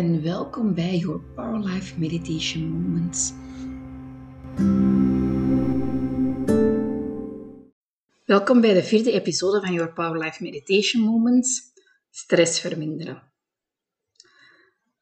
en welkom bij Your Power Life Meditation Moments. Welkom bij de vierde episode van Your Power Life Meditation Moments, stress verminderen.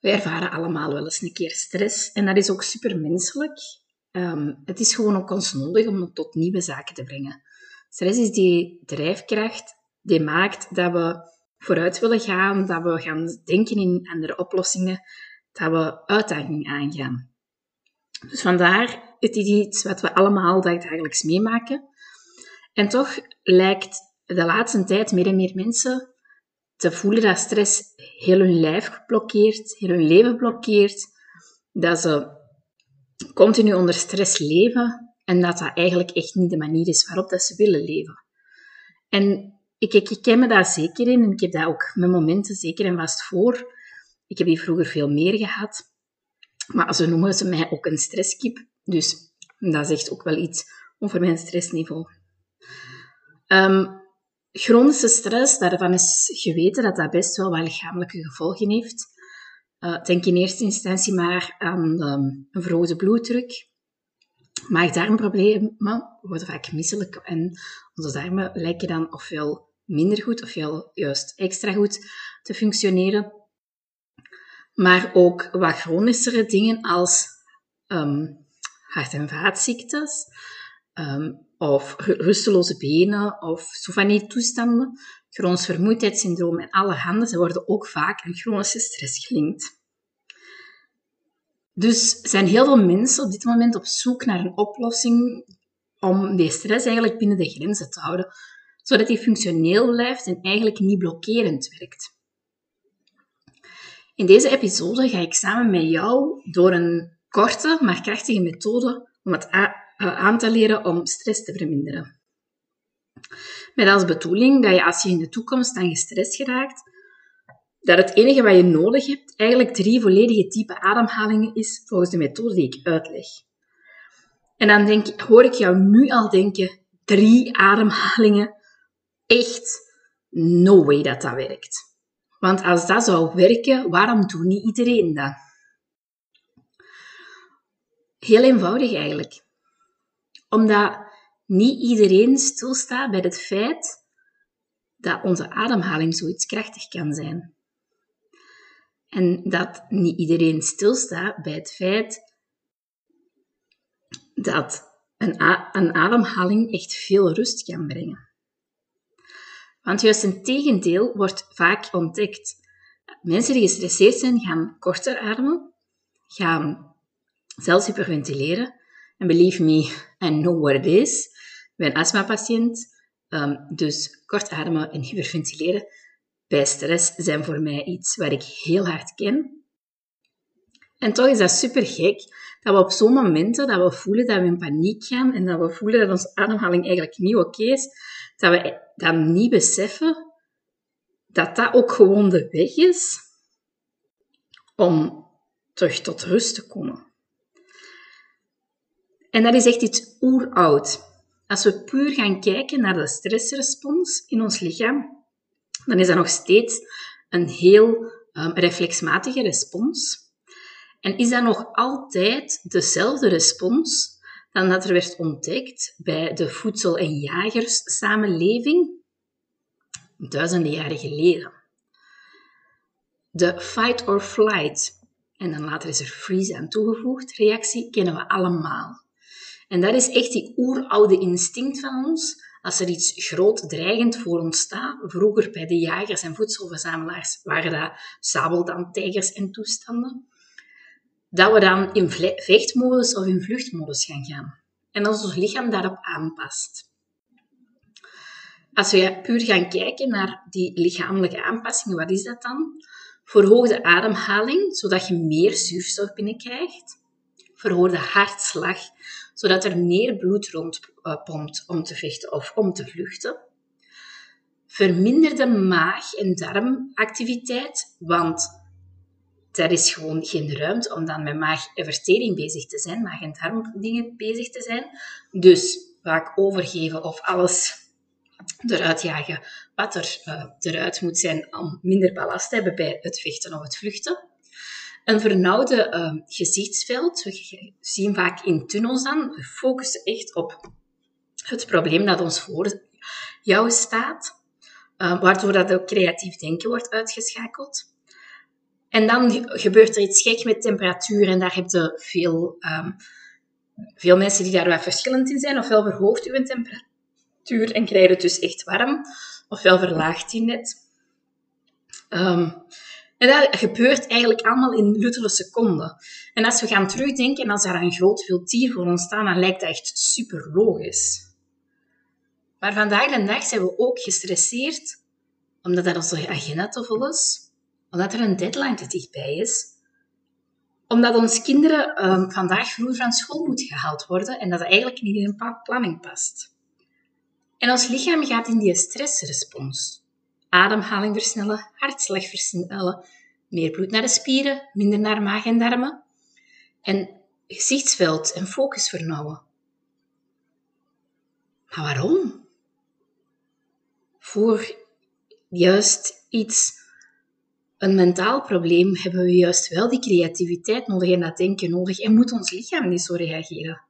We ervaren allemaal wel eens een keer stress en dat is ook super menselijk. Ehm, het is gewoon ook ons nodig om het tot nieuwe zaken te brengen. Stress is die drijfkracht die maakt dat we vooruit willen gaan, dat we gaan denken in andere oplossingen, dat we uitdagingen aangaan. Dus vandaar, het is iets wat we allemaal dagelijks meemaken. En toch lijkt de laatste tijd meer en meer mensen te voelen dat stress heel hun lijf blokkeert, heel hun leven blokkeert, dat ze continu onder stress leven en dat dat eigenlijk echt niet de manier is waarop dat ze willen leven. En ik, ik, ik ken me daar zeker in en ik heb dat ook met momenten zeker en vast voor. Ik heb die vroeger veel meer gehad. Maar ze noemen ze mij ook een stresskip. Dus dat zegt ook wel iets over mijn stressniveau. Um, chronische stress, daarvan is geweten dat dat best wel wat lichamelijke gevolgen heeft. Uh, denk in eerste instantie maar aan um, een verhoogde bloeddruk. Maag-darmproblemen worden vaak misselijk en onze darmen lijken dan ofwel minder goed of juist extra goed te functioneren. Maar ook wat chronischere dingen als um, hart- en vaatziektes um, of rusteloze benen of zo van die toestanden, chronisch vermoeidheidssyndroom en alle handen, ze worden ook vaak aan chronische stress gelinkt. Dus zijn heel veel mensen op dit moment op zoek naar een oplossing om die stress eigenlijk binnen de grenzen te houden, zodat hij functioneel blijft en eigenlijk niet blokkerend werkt. In deze episode ga ik samen met jou door een korte maar krachtige methode om het eh, aan te leren om stress te verminderen. Met als bedoeling dat je als je in de toekomst aan gestrest geraakt, dat het enige wat je nodig hebt eigenlijk drie volledige type ademhalingen is volgens de methode die ik uitleg. En dan denk, hoor ik jou nu al denken, drie ademhalingen, echt no way dat dat werkt. Want als dat zou werken, waarom doet niet iedereen dat? Heel eenvoudig eigenlijk. Omdat niet iedereen stilstaat bij het feit dat onze ademhaling zoiets krachtig kan zijn. En dat niet iedereen stilstaat bij het feit dat een, een ademhaling echt veel rust kan brengen. Want juist een tegendeel wordt vaak ontdekt. Mensen die gestresseerd zijn, gaan korter ademen, gaan zelfs hyperventileren. En believe me, I know what it is. Ik ben astmapatiënt, um, dus kort ademen en hyperventileren bij stress zijn voor mij iets waar ik heel hard ken. En toch is dat super gek dat we op zo'n momenten dat we voelen dat we in paniek gaan en dat we voelen dat onze ademhaling eigenlijk niet oké is, dat we dan niet beseffen dat dat ook gewoon de weg is om terug tot rust te komen. En dat is echt iets oeroud. Als we puur gaan kijken naar de stressrespons in ons lichaam, dan is dat nog steeds een heel um, reflexmatige respons. En is dat nog altijd dezelfde respons dan dat er werd ontdekt bij de voedsel- en jagerssamenleving duizenden jaren geleden. De fight or flight, en dan later is er freeze aan toegevoegd, reactie kennen we allemaal. En dat is echt die oeroude instinct van ons. Als er iets groot dreigend voor ons staat, vroeger bij de jagers en voedselverzamelaars waren dat sabeltandtijgers en toestanden, dat we dan in vechtmodus of in vluchtmodus gaan gaan. En als ons lichaam daarop aanpast. Als we puur gaan kijken naar die lichamelijke aanpassingen, wat is dat dan? Verhoogde ademhaling, zodat je meer zuurstof binnenkrijgt. Verhoogde hartslag, zodat er meer bloed rondpompt om te vechten of om te vluchten. Verminderde maag- en darmactiviteit, want er is gewoon geen ruimte om dan met maag- en vertering bezig te zijn, maag- en darmdingen bezig te zijn. Dus vaak overgeven of alles eruit jagen wat er uh, eruit moet zijn om minder ballast te hebben bij het vechten of het vluchten. een vernauwde uh, gezichtsveld. We zien vaak in tunnels aan. We focussen echt op het probleem dat ons voor jou staat. Uh, waardoor dat ook creatief denken wordt uitgeschakeld. En dan gebeurt er iets gek met temperatuur en daar heb je veel, um, veel mensen die daar wat verschillend in zijn. Ofwel verhoogt uw temperatuur en krijg je het dus echt warm, ofwel verlaagt die net. Um, en dat gebeurt eigenlijk allemaal in luttele seconden. En als we gaan terugdenken en als er een groot filtier voor ons staat, dan lijkt dat echt super logisch. Maar vandaag de dag zijn we ook gestresseerd omdat dat onze agenda te vol is, omdat er een deadline te dichtbij is, omdat onze kinderen um, vandaag vroeg van school moeten gehaald worden en dat eigenlijk niet in een planning past. En ons lichaam gaat in die stressrespons. Ademhaling versnellen, hartslag versnellen, meer bloed naar de spieren, minder naar maag en darmen. En gezichtsveld en focus vernauwen. Maar waarom? Voor juist iets, een mentaal probleem, hebben we juist wel die creativiteit nodig en dat denken nodig en moet ons lichaam niet zo reageren.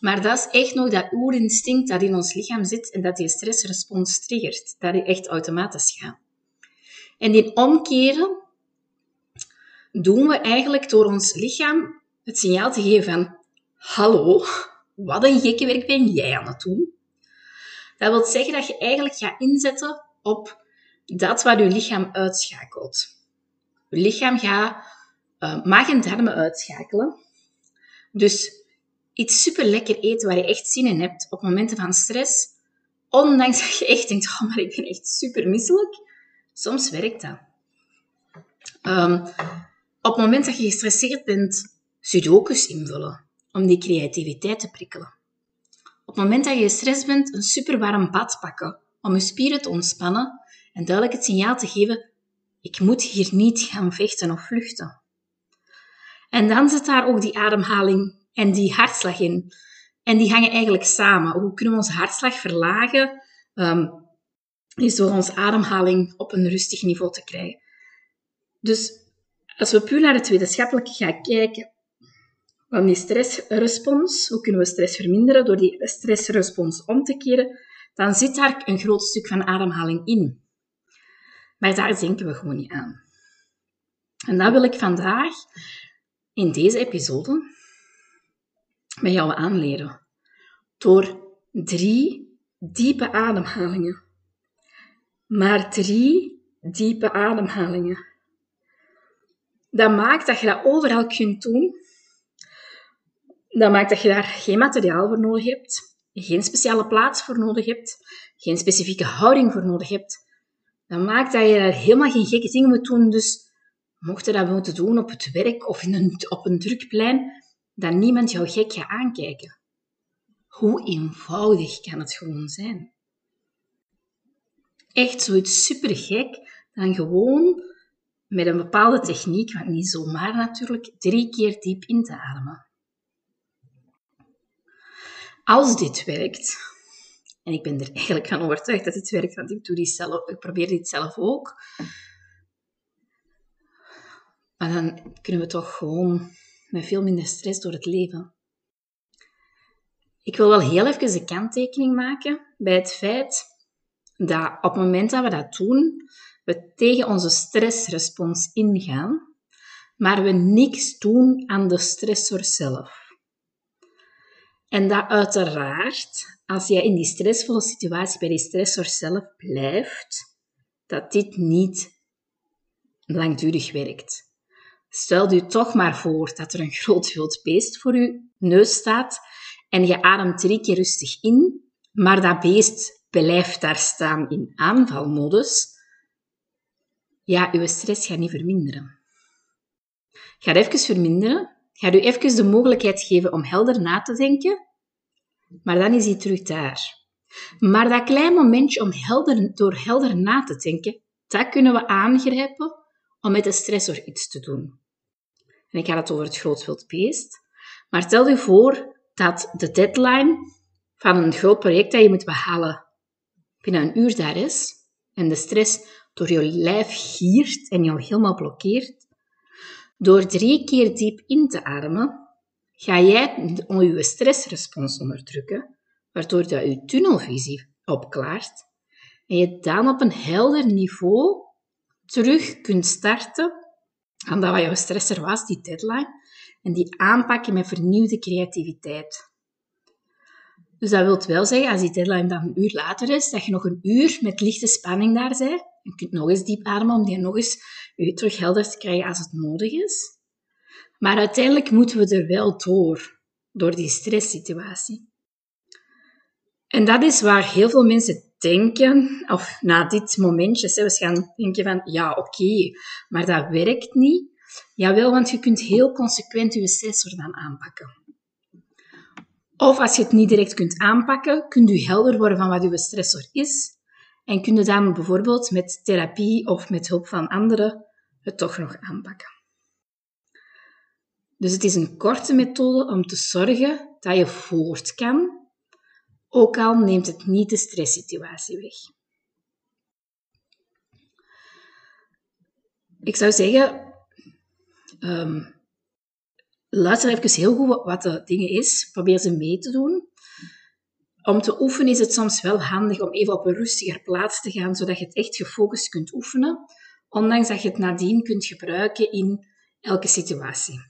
Maar dat is echt nog dat oerinstinct dat in ons lichaam zit en dat die stressrespons triggert, dat die echt automatisch gaat. En die omkeren doen we eigenlijk door ons lichaam het signaal te geven van hallo, wat een gekke werk ben jij aan het doen? Dat wil zeggen dat je eigenlijk gaat inzetten op dat wat je lichaam uitschakelt. Je lichaam gaat uh, maag en darmen uitschakelen. Dus iets super lekker eten waar je echt zin in hebt op momenten van stress, ondanks dat je echt denkt, oh, maar ik ben echt super misselijk. Soms werkt dat. Um, op het moment dat je gestresseerd bent, sudokus invullen om die creativiteit te prikkelen. Op het moment dat je gestrest bent, een super warm bad pakken om je spieren te ontspannen en duidelijk het signaal te geven: ik moet hier niet gaan vechten of vluchten. En dan zit daar ook die ademhaling en die hartslag in. En die hangen eigenlijk samen. Hoe kunnen we onze hartslag verlagen? Um, is door onze ademhaling op een rustig niveau te krijgen. Dus als we puur naar het wetenschappelijke gaan kijken, van die stressrespons, hoe kunnen we stress verminderen door die stressrespons om te keren, dan zit daar een groot stuk van ademhaling in. Maar daar denken we gewoon niet aan. En dat wil ik vandaag in deze episode met jou aanleren. Door drie diepe ademhalingen. Maar drie diepe ademhalingen. Dat maakt dat je dat overal kunt doen. Dat maakt dat je daar geen materiaal voor nodig hebt, geen speciale plaats voor nodig hebt, geen specifieke houding voor nodig hebt. Dat maakt dat je daar helemaal geen gekke dingen moet doen. Dus mocht je dat moeten doen op het werk of in een, op een drukplein, dat niemand jou gek gaat aankijken. Hoe eenvoudig kan het gewoon zijn? Echt zoiets super gek dan gewoon met een bepaalde techniek, want niet zomaar natuurlijk, drie keer diep in te ademen. Als dit werkt, en ik ben er eigenlijk van overtuigd dat dit werkt, want ik, doe dit zelf, ik probeer dit zelf ook, maar dan kunnen we toch gewoon met veel minder stress door het leven. Ik wil wel heel even een kanttekening maken bij het feit dat op het moment dat we dat doen, we tegen onze stressrespons ingaan, maar we niks doen aan de stressor zelf. En dat uiteraard, als jij in die stressvolle situatie bij die stressor zelf blijft, dat dit niet langdurig werkt. Stel je toch maar voor dat er een groot wild beest voor je neus staat en je ademt drie keer rustig in, maar dat beest blijft daar staan in aanvalmodus, ja, uw stress gaat niet verminderen. Gaat even verminderen, gaat u even de mogelijkheid geven om helder na te denken, maar dan is hij terug daar. Maar dat klein momentje om helder, door helder na te denken, dat kunnen we aangrijpen om met de stressor iets te doen. En ik ga het over het groot beest. Maar stel je voor dat de deadline van een groot project dat je moet behalen binnen een uur daar is en de stress door je lijf giert en jou helemaal blokkeert, Door drie keer diep in te ademen, ga jij je stressrespons onderdrukken, waardoor dat je tunnelvisie opklaart en je dan op een helder niveau terug kunt starten aan dat wat jouw stresser was, die deadline, en die aanpakken met vernieuwde creativiteit. Dus dat wil wel zeggen, als die deadline dan een uur later is, dat je nog een uur met lichte spanning daar bent. Je kunt nog eens diep ademen om die nog eens je terug helder te krijgen als het nodig is. Maar uiteindelijk moeten we er wel door, door die stresssituatie. En dat is waar heel veel mensen denken, of na dit momentje zelfs gaan denken van, ja, oké, maar dat werkt niet. Jawel, want je kunt heel consequent je stressor dan aanpakken. Of als je het niet direct kunt aanpakken, kun je helder worden van wat je stressor is. En kun je dan bijvoorbeeld met therapie of met hulp van anderen het toch nog aanpakken. Dus het is een korte methode om te zorgen dat je voort kan, ook al neemt het niet de stresssituatie weg. Ik zou zeggen, um, luister even heel goed wat de dingen is. Probeer ze mee te doen. Om te oefenen is het soms wel handig om even op een rustiger plaats te gaan, zodat je het echt gefocust kunt oefenen, ondanks dat je het nadien kunt gebruiken in elke situatie.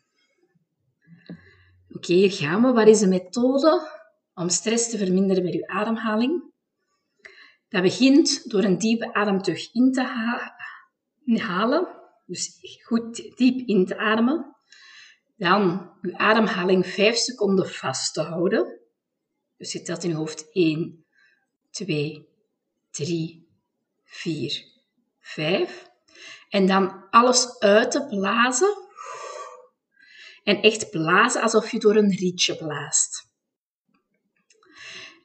Oké, hier gaan we. Wat is de methode om stress te verminderen met je ademhaling? Dat begint door een diepe ademteug in te halen. Dus goed diep in te ademen. Dan uw ademhaling 5 seconden vast te houden. Dus je telt in je hoofd 1, 2, 3, 4, 5. En dan alles uit te blazen. En echt blazen alsof je door een rietje blaast.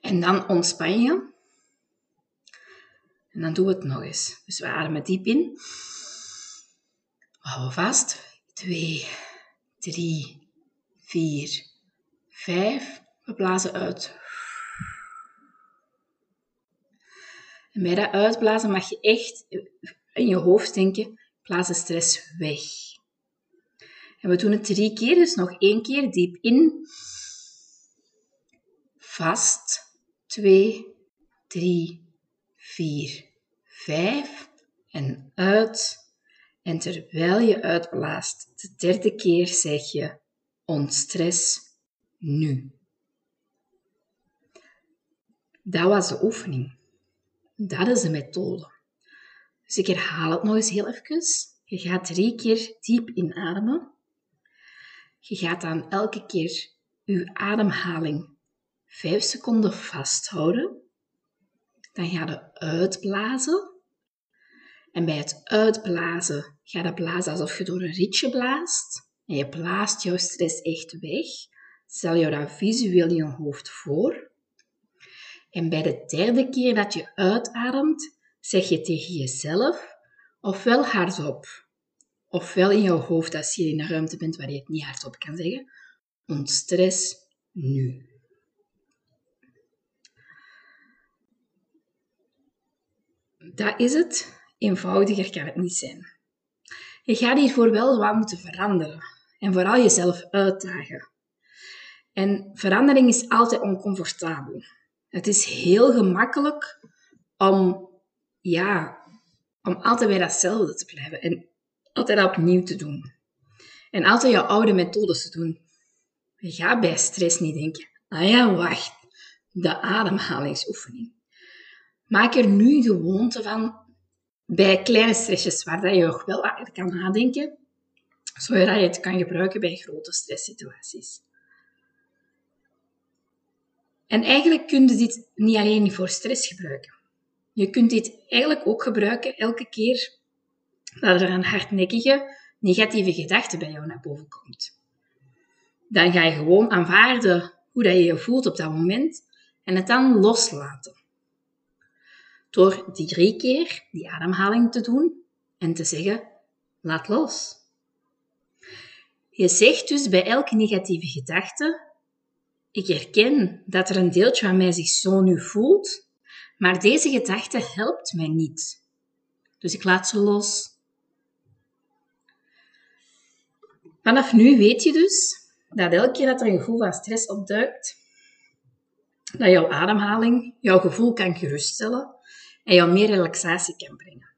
En dan ontspan je. En dan doen we het nog eens. Dus we ademen diep in. Hou vast. 2, 3, 4, 5. We blazen uit. En bij dat uitblazen mag je echt in je hoofd denken, blaas de stress weg. En we doen het drie keer, dus nog één keer diep in. Vast. 2, 3, 4, 5. En uit. En terwijl je uitblaast, de derde keer zeg je ontstress nu. Dat was de oefening. Dat is de methode. Dus ik herhaal het nog eens heel even. Je gaat drie keer diep inademen. Je gaat dan elke keer je ademhaling vijf seconden vasthouden. Dan ga je uitblazen. En bij het uitblazen ga je blazen alsof je door een rietje blaast. En je blaast jouw stress echt weg. Stel je dat visueel in je hoofd voor. En bij de derde keer dat je uitademt, zeg je tegen jezelf, ofwel hardop, ofwel in jouw hoofd als je in een ruimte bent waar je het niet hardop kan zeggen, ontstress nu. Dat is het. Eenvoudiger kan het niet zijn. Je gaat hiervoor wel wat moeten veranderen en vooral jezelf uitdagen. En verandering is altijd oncomfortabel. Het is heel gemakkelijk om, ja, om altijd bij datzelfde te blijven en altijd opnieuw te doen. En altijd jouw oude methodes te doen. Je gaat bij stress niet denken, ah ja, wacht, de ademhalingsoefening. Maak er nu gewoonte van bij kleine stressjes waar dat je nog wel kan nadenken, zodat je het kan gebruiken bij grote stresssituaties. En eigenlijk kun je dit niet alleen voor stress gebruiken. Je kunt dit eigenlijk ook gebruiken elke keer dat er een hardnekkige negatieve gedachte bij jou naar boven komt. Dan ga je gewoon aanvaarden hoe dat je je voelt op dat moment en het dan loslaten. Door die drie keer die ademhaling te doen en te zeggen, laat los. Je zegt dus bij elke negatieve gedachte, ik herken dat er een deeltje van mij zich zo nu voelt, maar deze gedachte helpt mij niet. Dus ik laat ze los. Vanaf nu weet je dus dat elke keer dat er een gevoel van stress opduikt, dat jouw ademhaling jouw gevoel kan geruststellen en jou meer relaxatie kan brengen.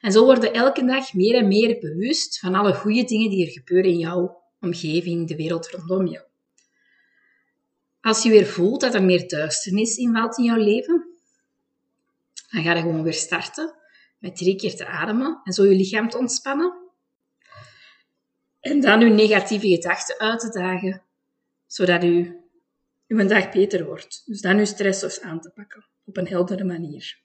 En zo worden elke dag meer en meer bewust van alle goede dingen die er gebeuren in jouw omgeving, de wereld rondom jou. Als je weer voelt dat er meer duisternis invalt in jouw leven, dan ga je gewoon weer starten met drie keer te ademen en zo je lichaam te ontspannen. En dan uw negatieve gedachten uit te dagen, zodat u uw dag beter wordt. Dus dan uw stressors aan te pakken op een heldere manier.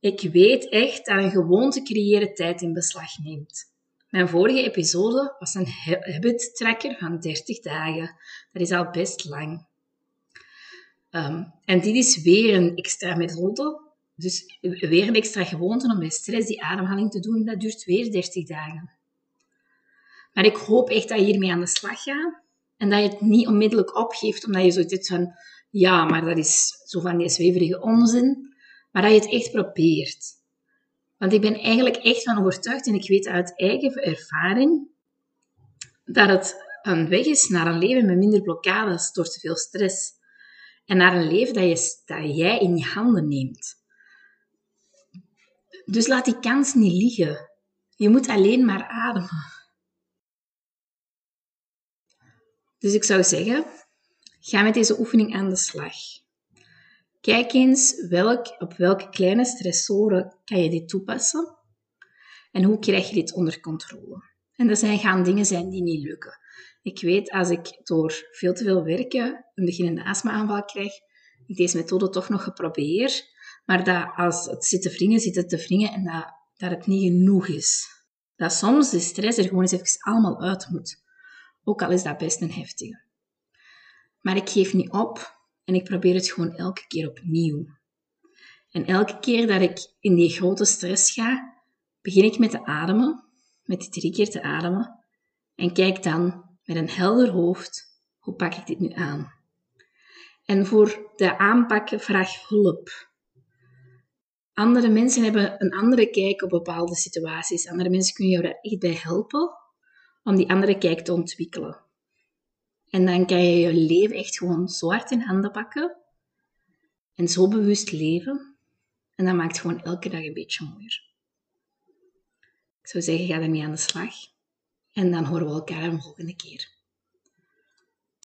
Ik weet echt dat een gewoonte creëren tijd in beslag neemt. Mijn vorige episode was een habit tracker van 30 dagen. Dat is al best lang. Ehm, en dit is weer een extra methode. Dus weer een extra gewoonte om bij stress die ademhaling te doen. Dat duurt weer 30 dagen. Maar ik hoop echt dat je hiermee aan de slag gaat. En dat je het niet onmiddellijk opgeeft, omdat je zoiets van... Ja, maar dat is zo van die zweverige onzin. Maar dat je het echt probeert. Want ik ben eigenlijk echt van overtuigd, en ik weet uit eigen ervaring, dat het een weg is naar een leven met minder blokkades door te veel stress. En naar een leven dat, je, dat jij in je handen neemt. Dus laat die kans niet liggen. Je moet alleen maar ademen. Dus ik zou zeggen, ga met deze oefening aan de slag. Kijk eens welk, op welke kleine stressoren kan je dit toepassen en hoe krijg je dit onder controle. En dat zijn, gaan dingen zijn die niet lukken. Ik weet, als ik door veel te veel werken een beginnende astma-aanval krijg, ik deze methode toch nog geprobeerd, maar dat als het zit te wringen, zit het te wringen en dat, dat het niet genoeg is. Dat soms de stress er gewoon eens even allemaal uit moet. Ook al is dat best een heftige. Maar ik geef niet op en ik probeer het gewoon elke keer opnieuw. En elke keer dat ik in die grote stress ga, begin ik met te ademen, met die drie keer te ademen. En kijk dan met een helder hoofd, hoe pak ik dit nu aan? En voor de aanpakken vraag hulp. Andere mensen hebben een andere kijk op bepaalde situaties. Andere mensen kunnen jou daar echt bij helpen om die andere kijk te ontwikkelen. En dan kan je je leven echt gewoon zo hard in handen pakken en zo bewust leven. En dat maakt gewoon elke dag een beetje mooier. Ik zou zeggen, ga ermee aan de slag. En dan horen we elkaar een volgende keer.